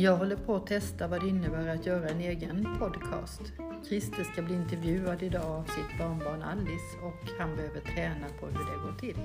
Jag håller på att testa vad det innebär att göra en egen podcast. Christer ska bli intervjuad idag av sitt barnbarn Alice och han behöver träna på hur det går till.